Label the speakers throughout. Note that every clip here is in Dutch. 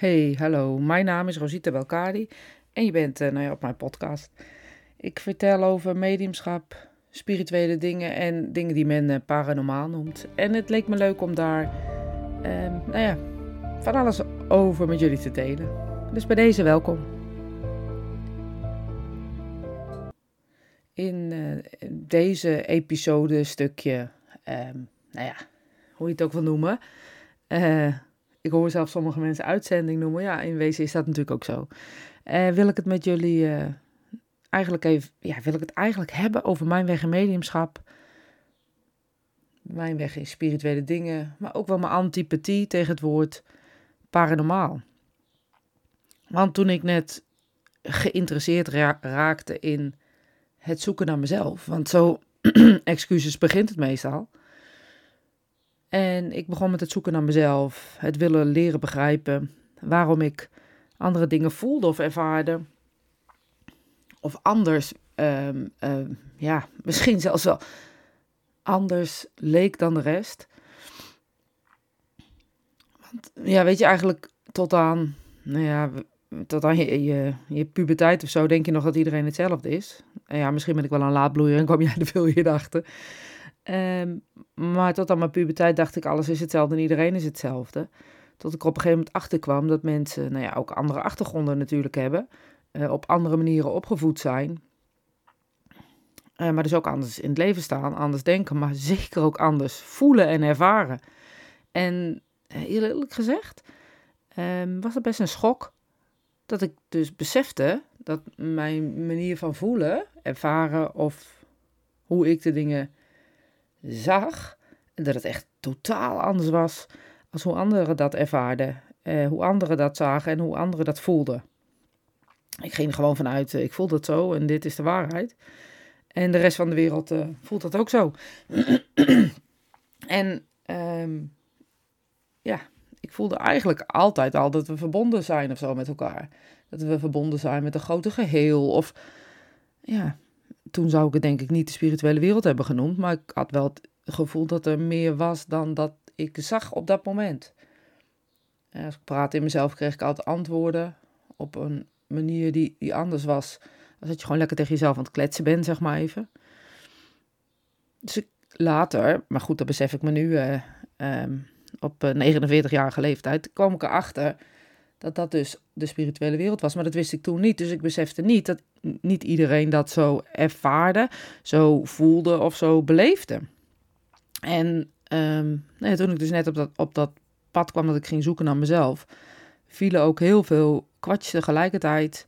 Speaker 1: Hey, hallo. Mijn naam is Rosita Belkadi en je bent uh, nou ja, op mijn podcast. Ik vertel over mediumschap, spirituele dingen en dingen die men uh, paranormaal noemt. En het leek me leuk om daar, uh, nou ja, van alles over met jullie te delen. Dus bij deze welkom. In uh, deze episode stukje, um, nou ja, hoe je het ook wil noemen ik hoor zelfs sommige mensen uitzending noemen. Ja, in wezen is dat natuurlijk ook zo. Uh, wil ik het met jullie uh, eigenlijk even, ja, wil ik het eigenlijk hebben over mijn weg in mediumschap. Mijn weg in spirituele dingen, maar ook wel mijn antipathie tegen het woord paranormaal. Want toen ik net geïnteresseerd raakte in het zoeken naar mezelf, want zo, excuses, begint het meestal en ik begon met het zoeken naar mezelf, het willen leren begrijpen waarom ik andere dingen voelde of ervaarde. Of anders, um, um, ja, misschien zelfs wel anders leek dan de rest. Want ja, weet je, eigenlijk tot aan, nou ja, tot aan je, je, je puberteit of zo denk je nog dat iedereen hetzelfde is. En ja, misschien ben ik wel een laadbloeier en kwam jij er veel hier achter. Um, maar tot aan mijn puberteit dacht ik, alles is hetzelfde en iedereen is hetzelfde. Tot ik op een gegeven moment achterkwam dat mensen, nou ja, ook andere achtergronden natuurlijk hebben. Uh, op andere manieren opgevoed zijn. Uh, maar dus ook anders in het leven staan, anders denken, maar zeker ook anders voelen en ervaren. En uh, eerlijk gezegd um, was het best een schok dat ik dus besefte dat mijn manier van voelen, ervaren of hoe ik de dingen zag. Dat het echt totaal anders was als hoe anderen dat ervaarden. Eh, hoe anderen dat zagen en hoe anderen dat voelden. Ik ging gewoon vanuit, eh, ik voel dat zo en dit is de waarheid. En de rest van de wereld uh, voelt dat ook zo. en um, ja, ik voelde eigenlijk altijd al dat we verbonden zijn of zo met elkaar. Dat we verbonden zijn met een grote geheel. Of ja, toen zou ik het denk ik niet de spirituele wereld hebben genoemd, maar ik had wel het gevoel dat er meer was dan dat ik zag op dat moment. En als ik praatte in mezelf, kreeg ik altijd antwoorden op een manier die, die anders was. Als dat je gewoon lekker tegen jezelf aan het kletsen bent, zeg maar even. Dus later, maar goed, dat besef ik me nu uh, um, op 49-jarige eh, leeftijd, kwam ik erachter dat dat dus de spirituele wereld was. Maar dat wist ik toen niet. Dus ik besefte niet dat niet iedereen dat zo ervaarde, zo voelde of zo beleefde. En um, nou toen ik dus net op dat, op dat pad kwam dat ik ging zoeken naar mezelf, vielen ook heel veel kwartjes tegelijkertijd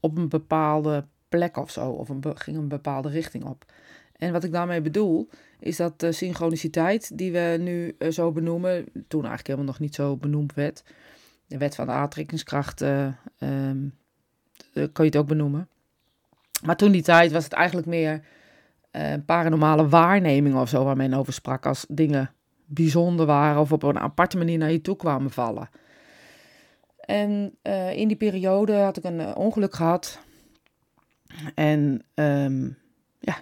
Speaker 1: op een bepaalde plek of zo, of een, ging een bepaalde richting op. En wat ik daarmee bedoel, is dat de synchroniciteit die we nu uh, zo benoemen, toen eigenlijk helemaal nog niet zo benoemd werd, de wet van de aantrekkingskracht, uh, um, kan je het ook benoemen. Maar toen die tijd was het eigenlijk meer uh, paranormale waarneming of zo waar men over sprak. Als dingen bijzonder waren of op een aparte manier naar je toe kwamen vallen. En uh, in die periode had ik een ongeluk gehad. En um, ja,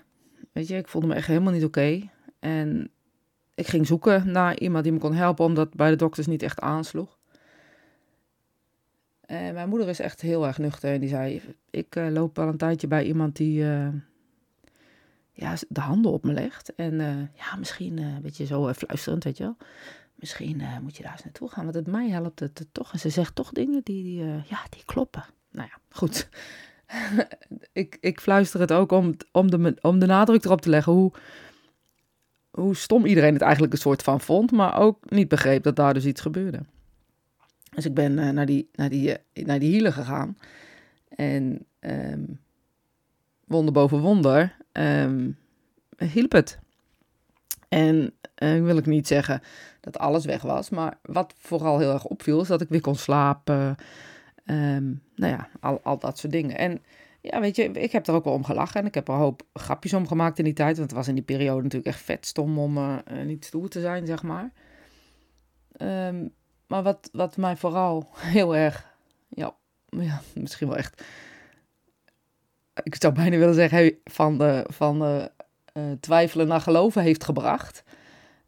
Speaker 1: weet je, ik voelde me echt helemaal niet oké. En ik ging zoeken naar iemand die me kon helpen, omdat bij de dokters niet echt aansloeg. En mijn moeder is echt heel erg nuchter. En die zei: Ik uh, loop al een tijdje bij iemand die uh, ja, de handen op me legt. En ja, misschien een beetje zo fluisterend, weet je wel. Misschien moet je daar eens naartoe gaan, want het mij helpt het, het toch. En ze zegt toch dingen die, die ja, die kloppen. Nou ja, goed. ik, ik fluister het ook om, om, de, om de nadruk erop te leggen hoe, hoe stom iedereen het eigenlijk een soort van vond. Maar ook niet begreep dat daar dus iets gebeurde. Dus ik ben uh, naar, die, naar, die, uh, naar die hielen gegaan. En um, wonder boven wonder um, hielp het. En uh, wil ik niet zeggen dat alles weg was. Maar wat vooral heel erg opviel is dat ik weer kon slapen. Um, nou ja, al, al dat soort dingen. En ja, weet je, ik heb er ook wel om gelachen. En ik heb er een hoop grapjes om gemaakt in die tijd. Want het was in die periode natuurlijk echt vet stom om niet stoer te zijn, zeg maar. Um, maar wat, wat mij vooral heel erg, ja, ja, misschien wel echt, ik zou bijna willen zeggen, van de, van de uh, twijfelen naar geloven heeft gebracht.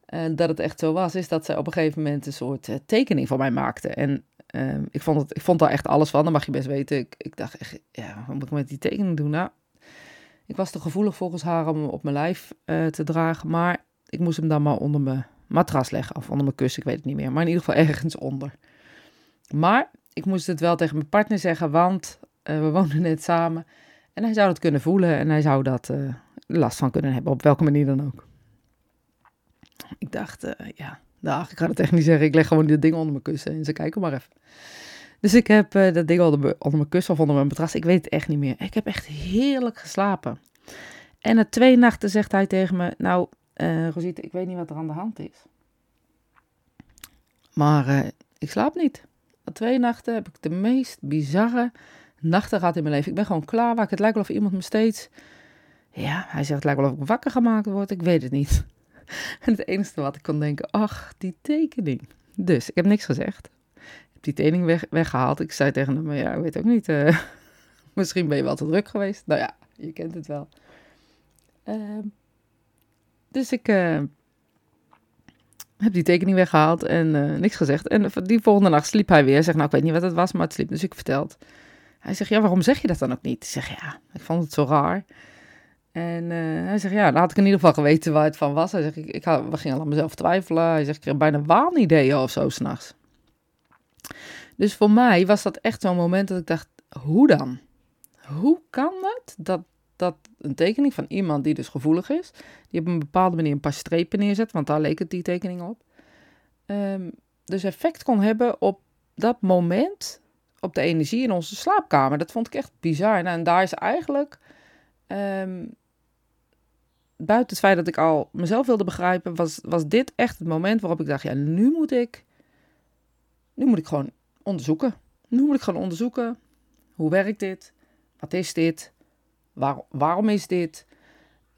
Speaker 1: En dat het echt zo was, is dat zij op een gegeven moment een soort uh, tekening van mij maakte. En ehm, ik, vond het, ik vond daar echt alles van, dat mag je best weten. Ik, ik dacht echt, ja, wat moet ik met die tekening doen? Nou, ik was te gevoelig volgens haar om hem op mijn lijf uh, te dragen, maar ik moest hem dan maar onder mijn matras leggen of onder mijn kussen, ik weet het niet meer. Maar in ieder geval ergens onder. Maar ik moest het wel tegen mijn partner zeggen, want uh, we woonden net samen. En hij zou dat kunnen voelen en hij zou dat uh, last van kunnen hebben, op welke manier dan ook. Ik dacht, uh, ja, nou, ik ga het echt niet zeggen. Ik leg gewoon dit ding onder mijn kussen en ze kijken maar even. Dus ik heb dat ding onder onder mijn kussen of onder mijn matras. Ik weet het echt niet meer. Ik heb echt heerlijk geslapen. En na twee nachten zegt hij tegen me, nou, uh, Rosita, ik weet niet wat er aan de hand is. Maar ik slaap niet. Na twee nachten heb ik de meest bizarre nachten gehad in mijn leven. Ik ben gewoon klaar. Waar het lijkt wel of iemand me steeds. Ja, hij zegt het lijkt wel of ik wakker gemaakt word. Ik weet het niet. En het enige wat ik kon denken, ach, die tekening. Dus ik heb niks gezegd. Ik heb die tekening weg, weggehaald. Ik zei tegen hem, ja, ik weet ook niet. Uh, misschien ben je wel te druk geweest. Nou ja, je kent het wel. Uh, dus ik uh, heb die tekening weggehaald en uh, niks gezegd. En die volgende nacht sliep hij weer. Zeg, nou, ik weet niet wat het was, maar het sliep. Dus ik verteld. Hij zegt, ja, waarom zeg je dat dan ook niet? Ik zeg, ja, ik vond het zo raar. En uh, hij zegt, ja, dan had ik in ieder geval geweten waar het van was. Hij zegt, ik, ik had, we gingen aan mezelf twijfelen. Hij zegt, ik kreeg bijna waanideeën of zo s'nachts. Dus voor mij was dat echt zo'n moment dat ik dacht, hoe dan? Hoe kan het dat, dat een tekening van iemand die dus gevoelig is, die op een bepaalde manier een paar strepen neerzet, want daar leek het die tekening op, um, dus effect kon hebben op dat moment op de energie in onze slaapkamer. Dat vond ik echt bizar. Nou, en daar is eigenlijk, um, buiten het feit dat ik al mezelf wilde begrijpen, was, was dit echt het moment waarop ik dacht, ja, nu moet ik, nu moet ik gewoon onderzoeken. Nu moet ik gewoon onderzoeken, hoe werkt dit? Wat is dit? Waar, waarom is dit?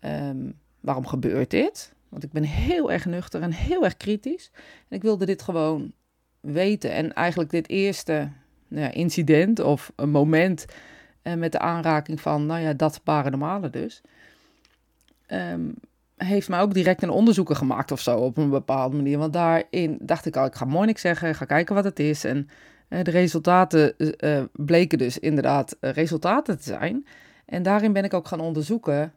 Speaker 1: Um, waarom gebeurt dit? Want ik ben heel erg nuchter en heel erg kritisch. En ik wilde dit gewoon weten. En eigenlijk dit eerste nou ja, incident of een moment uh, met de aanraking van, nou ja, dat paranormale dus, um, heeft mij ook direct een onderzoeken gemaakt of zo op een bepaalde manier. Want daarin dacht ik al, ik ga mooi niks zeggen, ga kijken wat het is. En uh, de resultaten uh, bleken dus inderdaad resultaten te zijn. En daarin ben ik ook gaan onderzoeken,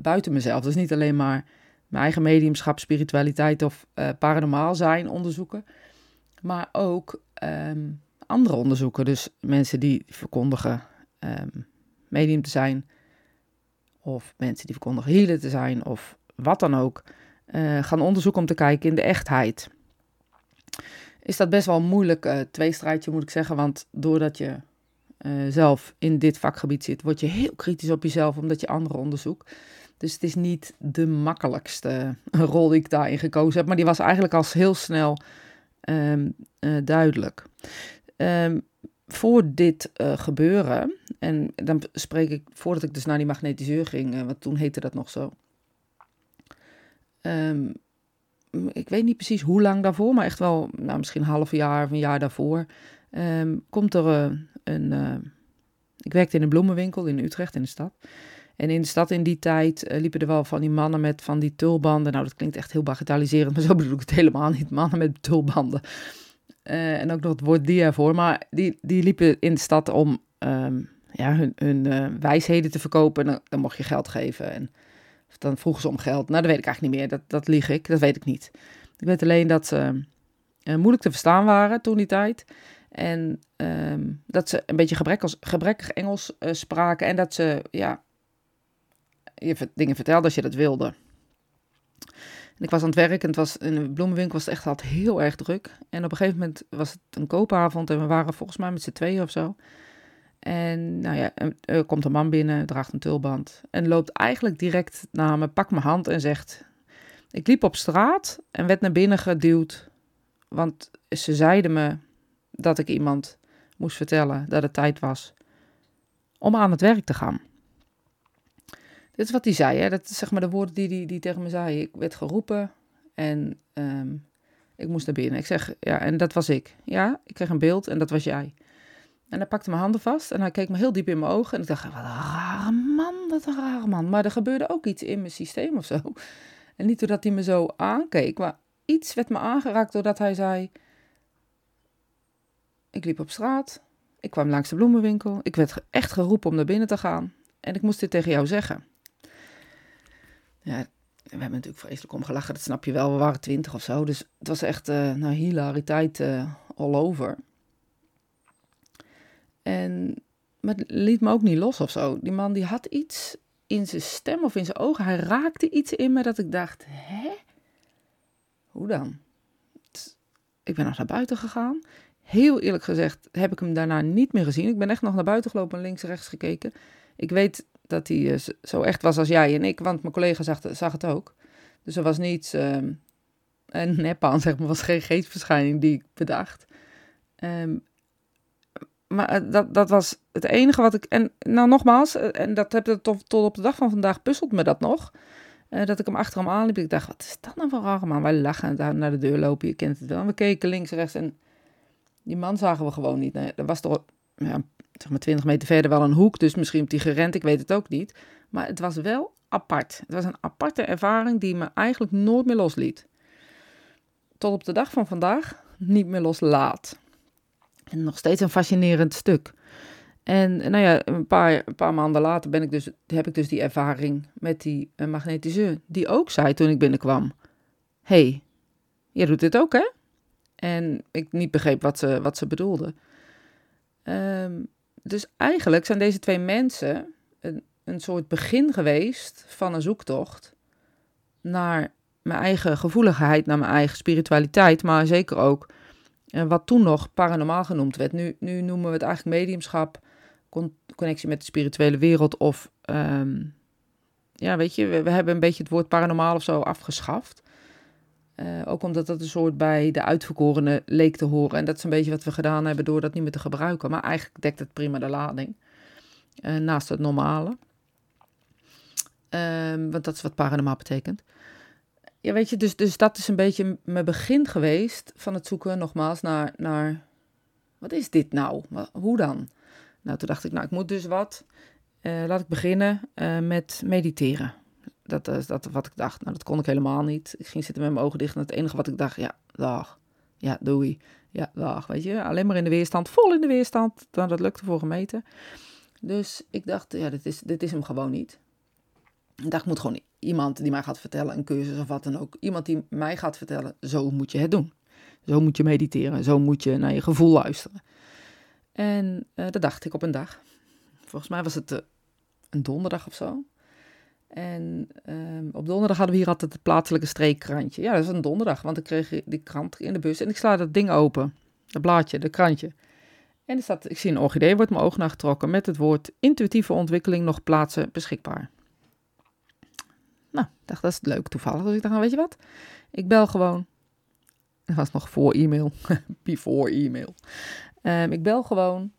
Speaker 1: buiten mezelf. Dus niet alleen maar mijn eigen mediumschap, spiritualiteit of paranormaal zijn onderzoeken. Maar ook um, andere onderzoeken. Dus mensen die verkondigen um, medium te zijn, of mensen die verkondigen healer te zijn, of wat dan ook, uh, gaan onderzoeken om te kijken in de echtheid. Is dat best wel een moeilijk uh, tweestrijdje, moet ik zeggen. Want doordat je uh, zelf in dit vakgebied zit, word je heel kritisch op jezelf omdat je anderen onderzoekt. Dus het is niet de makkelijkste rol die ik daarin gekozen heb. Maar die was eigenlijk al heel snel um, duidelijk. Um, voor dit uh, gebeuren, en dan spreek ik voordat ik dus naar die magnetiseur ging, want toen heette dat nog zo. Um, ik weet niet precies hoe lang daarvoor, maar echt wel nou, misschien een half jaar of een jaar daarvoor. Komt er uh, een. ik werkte in een bloemenwinkel in Utrecht in de stad. En in de stad in die tijd liepen er wel van die mannen met van die tulbanden. Nou, dat klinkt echt heel bagatelliserend, maar zo bedoel ik het helemaal niet. Mannen met tulbanden. Uh, en ook nog het woord die ervoor. Maar die, die liepen in de stad om um, ja, hun, wijsheden te verkopen. En dan, mocht je geld geven. En dan vroegen ze om geld. Nou, dat weet ik eigenlijk niet meer. Dat, dat lieg ik. Dat weet ik niet. Ik weet alleen dat ze moeilijk te verstaan waren toen die tijd. En um, dat ze een beetje gebrekkig, gebrekkig Engels spraken. En dat ze ja, je dingen vertelden als je dat wilde ik was aan het werk en het was, in de bloemenwinkel was het echt altijd heel erg druk. En op een gegeven moment was het een koopavond en we waren volgens mij met z'n tweeën of zo. En nou ja, er komt een man binnen, draagt een tulband en loopt eigenlijk direct naar me, pakt mijn hand en zegt... Ik liep op straat en werd naar binnen geduwd, want ze zeiden me dat ik iemand moest vertellen dat het tijd was om aan het werk te gaan. Dit is wat hij zei, hè? dat is zeg maar de woorden die hij die, tegen me zei. Ik werd geroepen en um, ik moest naar binnen. Ik zeg, ja, en dat was ik. Ja, ik kreeg een beeld en dat was jij. En hij pakte mijn handen vast en hij keek me heel diep in mijn ogen. En ik dacht, wat een rare man, wat een rare man. Maar er gebeurde ook iets in mijn systeem of zo. En niet doordat hij me zo aankeek, maar iets werd me aangeraakt doordat hij zei... ik liep op straat. Ik kwam langs de bloemenwinkel. Ik werd echt geroepen om naar binnen te gaan. En ik moest dit tegen jou zeggen. Ja, we hebben natuurlijk vreselijk om gelachen, dat snap je wel. We waren twintig of zo, dus het was echt uh, nou, hilariteit uh, all over. En, maar het liet me ook niet los of zo. Die man die had iets in zijn stem of in zijn ogen. Hij raakte iets in me dat ik dacht, hè? Hoe dan? Ik ben nog naar buiten gegaan. Heel eerlijk gezegd heb ik hem daarna niet meer gezien. Ik ben echt nog naar buiten gelopen en links en rechts gekeken. Ik weet dat hij uh, zo echt was als jij en ik, want mijn collega zag, het ook. Dus er was niets uh, een nep aan, zeg maar, was geen geestverschijning die ik bedacht. Um, maar eh, dat, dat was het enige wat ik. En nou, nogmaals, eh, en dat heb ik tot, op de dag van vandaag puzzelt me dat nog. Dat ik hem achter hem aanliep. Ik dacht, wat is dat nou voor raar? Wij lachen daar naar de deur lopen, je kent het wel. We keken links rechts en die man zagen we gewoon niet. Er was toch ja, zeg maar 20 meter verder wel een hoek, dus misschien op die gerend, ik weet het ook niet. Maar het was wel apart. Het was een aparte ervaring die me eigenlijk nooit meer losliet. Tot op de dag van vandaag niet meer loslaat. En nog steeds een fascinerend stuk. En nou ja, een paar, een paar maanden later ben ik dus, heb ik dus die ervaring met die uh, magnetiseur. Die ook zei toen ik binnenkwam: hey, jij doet dit ook, hè? En ik niet begreep wat ze, wat ze bedoelde. Um, dus eigenlijk zijn deze twee mensen een, een soort begin geweest van een zoektocht naar mijn eigen gevoeligheid, naar mijn eigen spiritualiteit, maar zeker ook uh, wat toen nog paranormaal genoemd werd. Nu, nu noemen we het eigenlijk mediumschap, con connectie met de spirituele wereld of, um, ja, weet je, we, we, hebben een beetje het woord paranormaal of zo afgeschaft. Uh, ook omdat dat een soort bij de uitverkorenen leek te horen. En dat is een beetje wat we gedaan hebben door dat niet meer te gebruiken. Maar eigenlijk dekt het prima de lading. Uh, naast het normale. Um, want dat is wat paranormaal betekent. Ja, weet je, dus, dus dat is een beetje mijn begin geweest van het zoeken nogmaals naar, naar wat is dit nou? Hoe dan? Nou, toen dacht ik, nou, ik moet dus wat. Uh, laat ik beginnen met mediteren. Dat is dat wat ik dacht. Nou, dat kon ik helemaal niet. Ik ging zitten met mijn ogen dicht en het enige wat ik dacht, ja, dag. Ja, doei. Ja, dag. Weet je, alleen maar in de weerstand, vol in de weerstand. Dan dat lukte voor gemeten. Dus ik dacht, ja, dit is, dit is hem gewoon niet. Ik dacht, moet gewoon iemand die mij gaat vertellen, een cursus of wat dan ook. Iemand die mij gaat vertellen, zo moet je het doen. Zo moet je mediteren. Zo moet je naar je gevoel luisteren. En uh, dat dacht ik op een dag. Volgens mij was het uh, een donderdag of zo. En um, op donderdag hadden we hier altijd het plaatselijke streekkrantje. Ja, dat is een donderdag, want ik kreeg die krant in de bus en ik sla dat ding open. Dat blaadje, dat krantje. En er staat, ik zie een orchidee, wordt mijn oog naar getrokken met het woord intuïtieve ontwikkeling nog plaatsen beschikbaar. Nou, dacht, dat is leuk toevallig. Dus ik dacht, nou, weet je wat? Ik bel gewoon. Dat was nog voor e-mail. Before e-mail. Um, ik bel gewoon.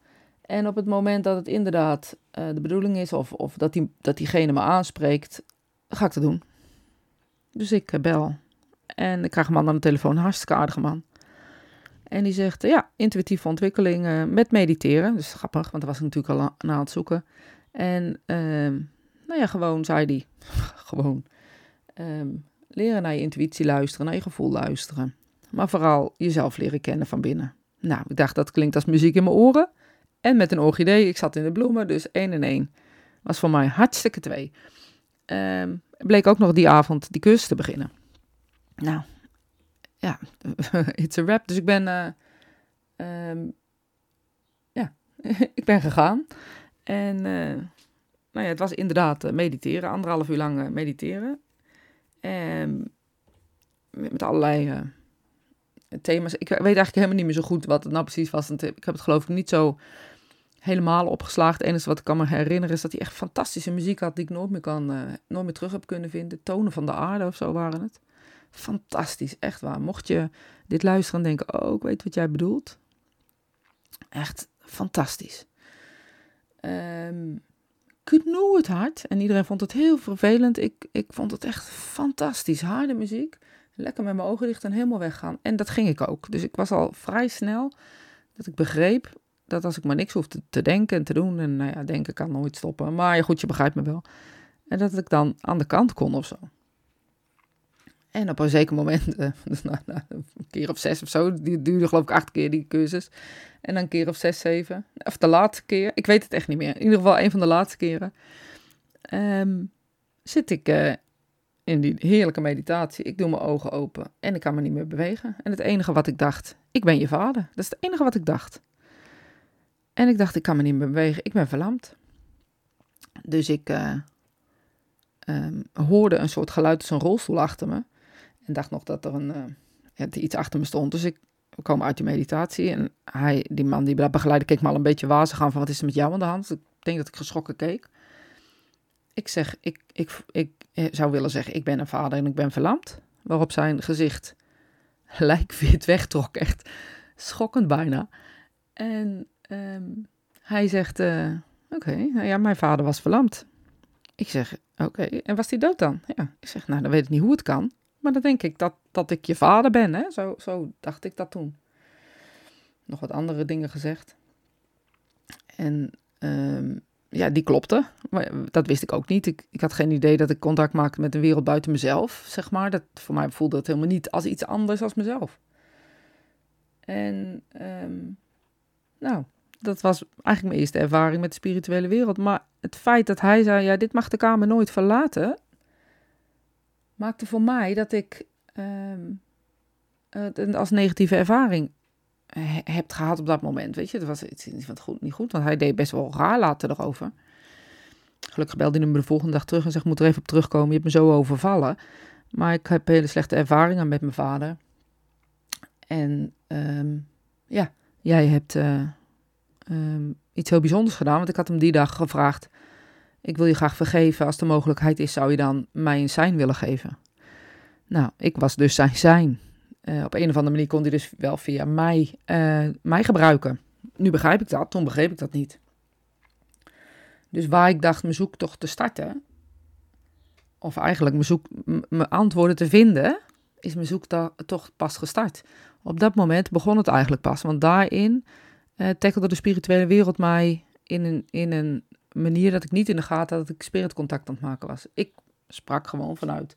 Speaker 1: En op het moment dat het inderdaad uh, de bedoeling is, of, of dat, die, dat diegene me aanspreekt, ga ik dat doen. Dus ik uh, bel. En ik krijg een man aan de telefoon, een hartstikke aardige man. En die zegt, ja, intuïtieve ontwikkeling uh, met mediteren. Dus grappig, want daar was ik natuurlijk al naar aan het zoeken. En, ehm, nou ja, gewoon, zei hij, gewoon, um, leren naar je intuïtie luisteren, naar je gevoel luisteren. Maar vooral jezelf leren kennen van binnen. Nou, ik dacht, dat klinkt als muziek in mijn oren. En met een orchidee. Ik zat in de bloemen, dus één en één. Was voor mij hartstikke twee. Um, bleek ook nog die avond die kus te beginnen. Nou, ja, it's a rap. Dus ik ben, uh, um, ja, ik ben gegaan. En uh, nou ja, het was inderdaad uh, mediteren, anderhalf uur lang mediteren. En met, met allerlei thema's. Ik weet eigenlijk helemaal niet meer zo goed wat het nou precies was. Ik heb het geloof ik niet zo helemaal opgeslagen. Het enige wat ik kan me herinneren is dat hij echt fantastische muziek had die ik nooit meer, kan, uh, nooit meer terug heb kunnen vinden. Tonen van de aarde of zo waren het. Fantastisch, echt waar. Mocht je dit luisteren en denken, oh, ik weet wat jij bedoelt. Echt fantastisch. Um, knoe het hard. En iedereen vond het heel vervelend. Ik, ik vond het echt fantastisch. Harde muziek. Lekker met mijn ogen dicht en helemaal weggaan. En dat ging ik ook. Dus ik was al vrij snel dat ik begreep dat als ik maar niks hoef te, denken en te doen, en nou ja, denken kan nooit stoppen, maar goed, je begrijpt me wel. En dat ik dan aan de kant kon of zo. En op een zeker moment, uh, dus na, na, een keer of zes of zo, die duurde geloof ik acht keer die cursus. En dan een keer of zes, zeven. Of de laatste keer, ik weet het echt niet meer. In ieder geval een van de laatste keren. Um, zit ik uh, in die heerlijke meditatie. Ik doe mijn ogen open en ik kan me niet meer bewegen. En het enige wat ik dacht, ik ben je vader. Dat is het enige wat ik dacht. En ik dacht, ik kan me niet meer bewegen. Ik ben verlamd. Dus ik uh, um, hoorde een soort geluid als rolstoel achter me. En dacht nog dat er een, ja, iets achter me stond. Dus ik kwam uit die meditatie. En hij, die man die dat begeleidde, keek me al een beetje wazig aan van wat is er met jou aan de hand? Ik denk dat ik geschrokken keek. Ik zeg, ik, ik, ik, zou willen zeggen, ik ben een vader en ik ben verlamd. Waarop zijn gezicht lijkwit wegtrok, echt schokkend bijna. En um, hij zegt, uh, oké, nou ja, mijn vader was verlamd. Ik zeg, oké, en was hij dood dan? Ja, ik zeg, nou, dan weet ik niet hoe het kan. Maar dan denk ik dat, dat ik je vader ben, hè? Zo, zo dacht ik dat toen. Nog wat andere dingen gezegd. En um, ja, die klopte. Maar dat wist ik ook niet. Ik, ik had geen idee dat ik contact maakte met een wereld buiten mezelf, zeg maar. Dat, voor mij voelde het helemaal niet als iets anders als mezelf. En um, nou, dat was eigenlijk mijn eerste ervaring met de spirituele wereld. Maar het feit dat hij zei, ja, dit mag de kamer nooit verlaten, maakte voor mij dat ik um, het als negatieve ervaring heb gehad op dat moment. Weet je, dat was iets niet, goed, niet goed, want hij deed best wel raar later erover. Gelukkig belde hij me de volgende dag terug en zegt: Moet er even op terugkomen, je hebt me zo overvallen. Maar ik heb hele slechte ervaringen met mijn vader. En um, ja, jij hebt uh, um, iets heel bijzonders gedaan. Want ik had hem die dag gevraagd: Ik wil je graag vergeven. Als de mogelijkheid is, zou je dan mij een zijn willen geven? Nou, ik was dus zijn zijn. Uh, op een of andere manier kon hij dus wel via mij, uh, mij gebruiken. Nu begrijp ik dat, toen begreep ik dat niet. Dus waar ik dacht mijn zoektocht te starten, of eigenlijk mijn, zoek, mijn antwoorden te vinden, is mijn zoektocht pas gestart. Op dat moment begon het eigenlijk pas, want daarin uh, tackelde de spirituele wereld mij in een, in een manier dat ik niet in de gaten had dat ik spiritcontact aan het maken was. Ik sprak gewoon vanuit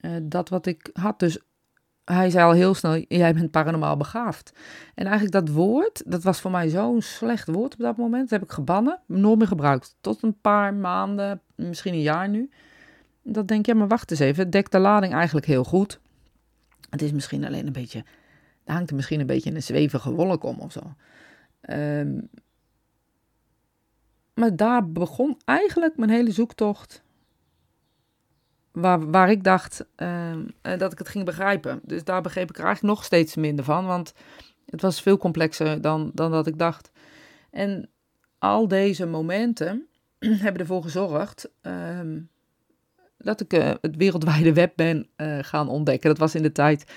Speaker 1: uh, dat wat ik had. Dus hij zei al heel snel, jij bent paranormaal begaafd. En eigenlijk dat woord, dat was voor mij zo'n slecht woord op dat moment. Dat heb ik gebannen, nooit meer gebruikt. Tot een paar maanden, misschien een jaar nu. Dat denk je, ja, maar wacht eens even. Het dekt de lading eigenlijk heel goed. Het is misschien alleen een beetje, hangt er misschien een beetje een zwevige wolk om of zo. Um, maar daar begon eigenlijk mijn hele zoektocht. Waar, waar ik dacht um, dat ik het ging begrijpen. Dus daar begreep ik er eigenlijk nog steeds minder van. Want het was veel complexer dan, dan dat ik dacht. En al deze momenten hebben ervoor gezorgd um, dat ik uh, het wereldwijde web ben uh, gaan ontdekken. Dat was in de tijd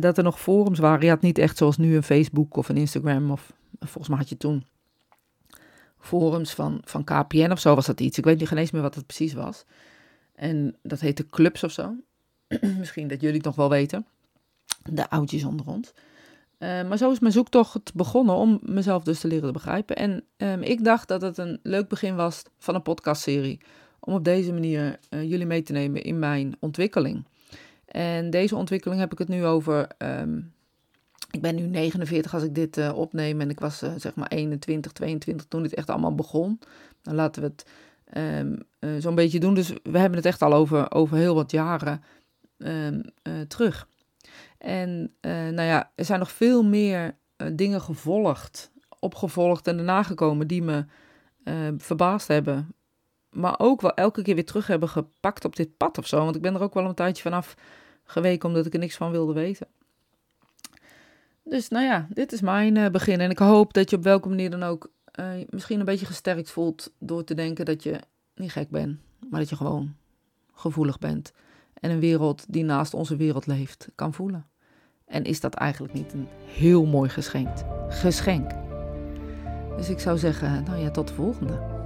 Speaker 1: dat er nog forums waren. Je had niet echt zoals nu een Facebook of een Instagram of volgens mij had je toen forums van, van KPN of zo was dat iets. Ik weet niet eens meer wat het precies was. En dat heette clubs of zo. Misschien dat jullie het nog wel weten. De oudjes onder ons. Uh, maar zo is mijn zoektocht begonnen om mezelf dus te leren begrijpen. En um, ik dacht dat het een leuk begin was van een podcastserie. Om op deze manier uh, jullie mee te nemen in mijn ontwikkeling. En deze ontwikkeling heb ik het nu over um, ik ben nu 49 als ik dit uh, opneem en ik was uh, zeg maar 21, 22 toen dit echt allemaal begon. Dan laten we het um, uh, zo'n beetje doen. Dus we hebben het echt al over, over heel wat jaren um, terug. En nou ja, er zijn nog veel meer dingen gevolgd, opgevolgd en daarna gekomen die me verbaasd hebben. Maar ook wel elke keer weer terug hebben gepakt op dit pad of zo. Want ik ben er ook wel een tijdje vanaf geweken omdat ik er niks van wilde weten. Dus nou ja, dit is mijn uh, begin. En ik hoop dat je op welke manier dan ook uh, misschien een beetje gesterkt voelt door te denken dat je niet gek bent, maar dat je gewoon gevoelig bent. En een wereld die naast onze wereld leeft kan voelen. En is dat eigenlijk niet een heel mooi geschenk? Geschenk. Dus ik zou zeggen, nou ja, tot de volgende.